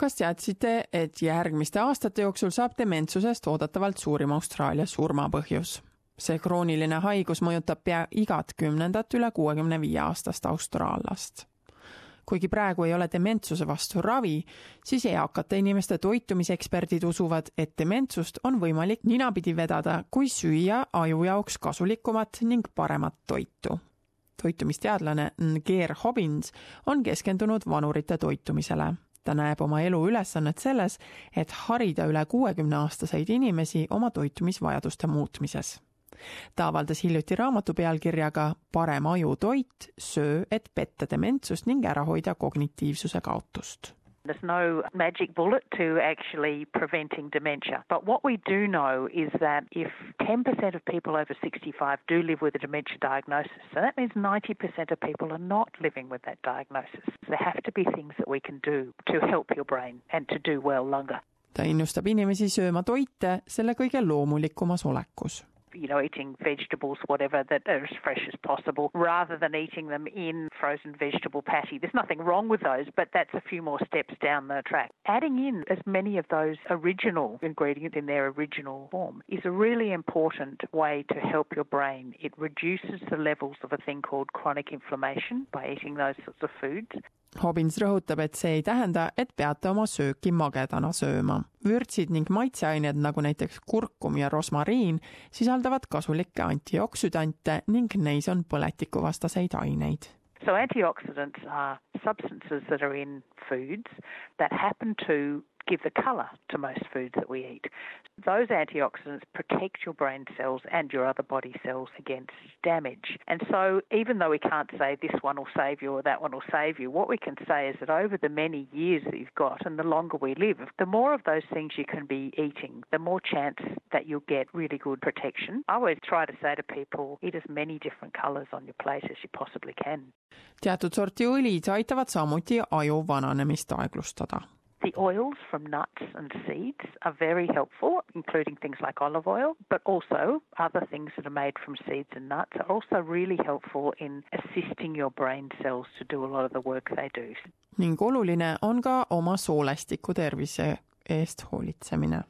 kas teadsite, et järgmiste aastate jooksul saab dementsusest oodatavalt suurim Austraalia surmapõhjus? see krooniline haigus mõjutab pea igat kümnendat üle kuuekümne viie aastast austraallast. kuigi praegu ei ole dementsuse vastu ravi, siis eakate inimeste toitumiseksperdid usuvad, et dementsust on võimalik ninapidi vedada, kui süüa aju jaoks kasulikumat ning paremat toitu toitumisteadlane Geer Hobbins on keskendunud vanurite toitumisele ta näeb oma elu ülesannet selles, et harida üle kuuekümne aastaseid inimesi oma toitumisvajaduste muutmises. ta avaldas hiljuti raamatu pealkirjaga Parem ajutoit, söö, et petta dementsust ning ära hoida kognitiivsuse kaotust There's no magic bullet to actually preventing dementia. But what we do know is that if 10% of people over 65 do live with a dementia diagnosis, so that means 90% of people are not living with that diagnosis. There have to be things that we can do to help your brain and to do well longer. ta innustab inimesi sööma toite selle kõige loomulikumas olekus you know, eating vegetables, whatever, that are as fresh as possible, rather than eating them in frozen vegetable patty. There's nothing wrong with those, but that's a few more steps down the track. Adding in as many of those original ingredients in their original form is a really important way to help your brain. It reduces the levels of a thing called chronic inflammation by eating those sorts of foods. Hobbins rõhutab, et see ei tähenda, et peate oma sööki magedana sööma. vürtsid ning maitseained, nagu näiteks kurkum ja rosmariin, sisaldavad kasulikke antioksüdante ning neis on põletikuvastaseid aineid. So antioxidants are substances that are in foods that happen to give the colour to most foods that we eat. Those antioxidants protect your brain cells and your other body cells against damage. And so, even though we can't say this one will save you or that one will save you, what we can say is that over the many years that you've got and the longer we live, the more of those things you can be eating, the more chance that you'll get really good protection. I always try to say to people, eat as many different colours on your plate as you possibly can. teatud sorti õlid aitavad samuti aju vananemist aeglustada The oils from nuts and seeds are very helpful, including things like olive oil, but also other things that are made from seeds and nuts are also really helpful in assisting your brain cells to do a lot of the work they do. ning oluline on ka oma soolestiku tervise eest hoolitsemine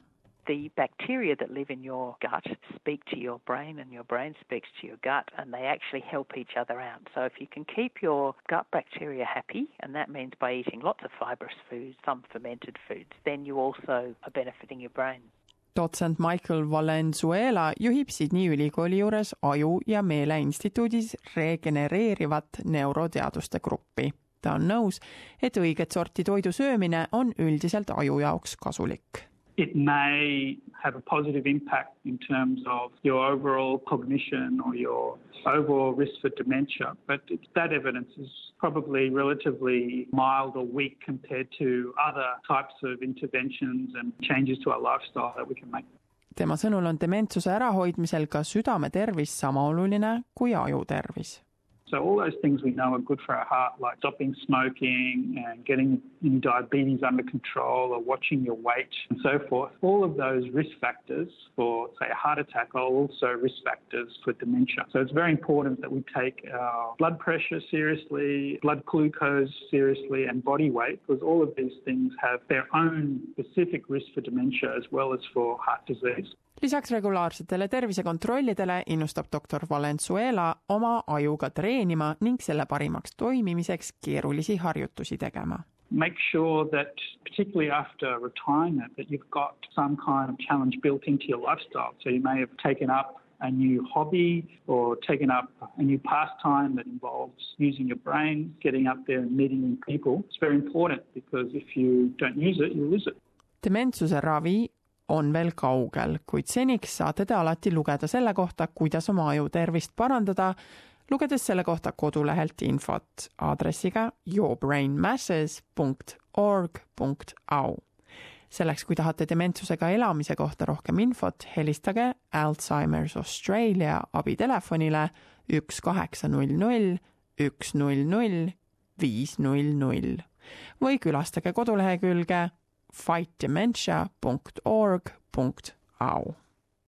the bacteria that live in your gut speak to your brain and your brain speaks to your gut and they actually help each other out. So if you can keep your gut bacteria happy, and that means by eating lots of fibrous foods, some fermented foods, then you also are benefiting your brain. dotsent Michael Valenzuela juhib Sydney ülikooli juures Aju- ja Meeleinstituudis regenereerivat neuroteaduste gruppi. ta on nõus, et õiget sorti toidu söömine on üldiselt aju jaoks kasulik it may have a positive impact in terms of your overall cognition or your overall risk for dementia. But that evidence is probably relatively mild or weak compared to other types of interventions and changes to our lifestyle that we can make. tema sõnul on dementsuse ärahoidmisel ka südame tervis sama oluline kui aju tervis So all those things we know are good for our heart, like stopping smoking and getting diabetes under control or watching your weight and so forth. All of those risk factors for, say, a heart attack are also risk factors for dementia. So it's very important that we take our blood pressure seriously, blood glucose seriously, and body weight, because all of these things have their own specific risk for dementia as well as for heart disease. Lisaks regulaarsetele tervisekontrollidele innustab doktor Valenzuela oma ajuga treenima ning selle parimaks toimimiseks keerulisi harjutusi tegema. Make sure that particularly after retirement that you've got some kind of challenge built into your lifestyle. So you may have taken up a new hobby or taken up a new pastime that involves using your brain, getting up there and meeting new people. It's very important because if you don't use it, you lose it. dementsuse ravi on veel kaugel, kuid seniks saate te alati lugeda selle kohta, kuidas oma aju tervist parandada, lugedes selle kohta kodulehelt infot aadressiga yourbrainmasses.org.au. selleks, kui tahate dementsusega elamise kohta rohkem infot, helistage Alzheimer's Australia abitelefonile üks kaheksa null null üks null null viis null null või külastage kodulehekülge fightdementia.org.au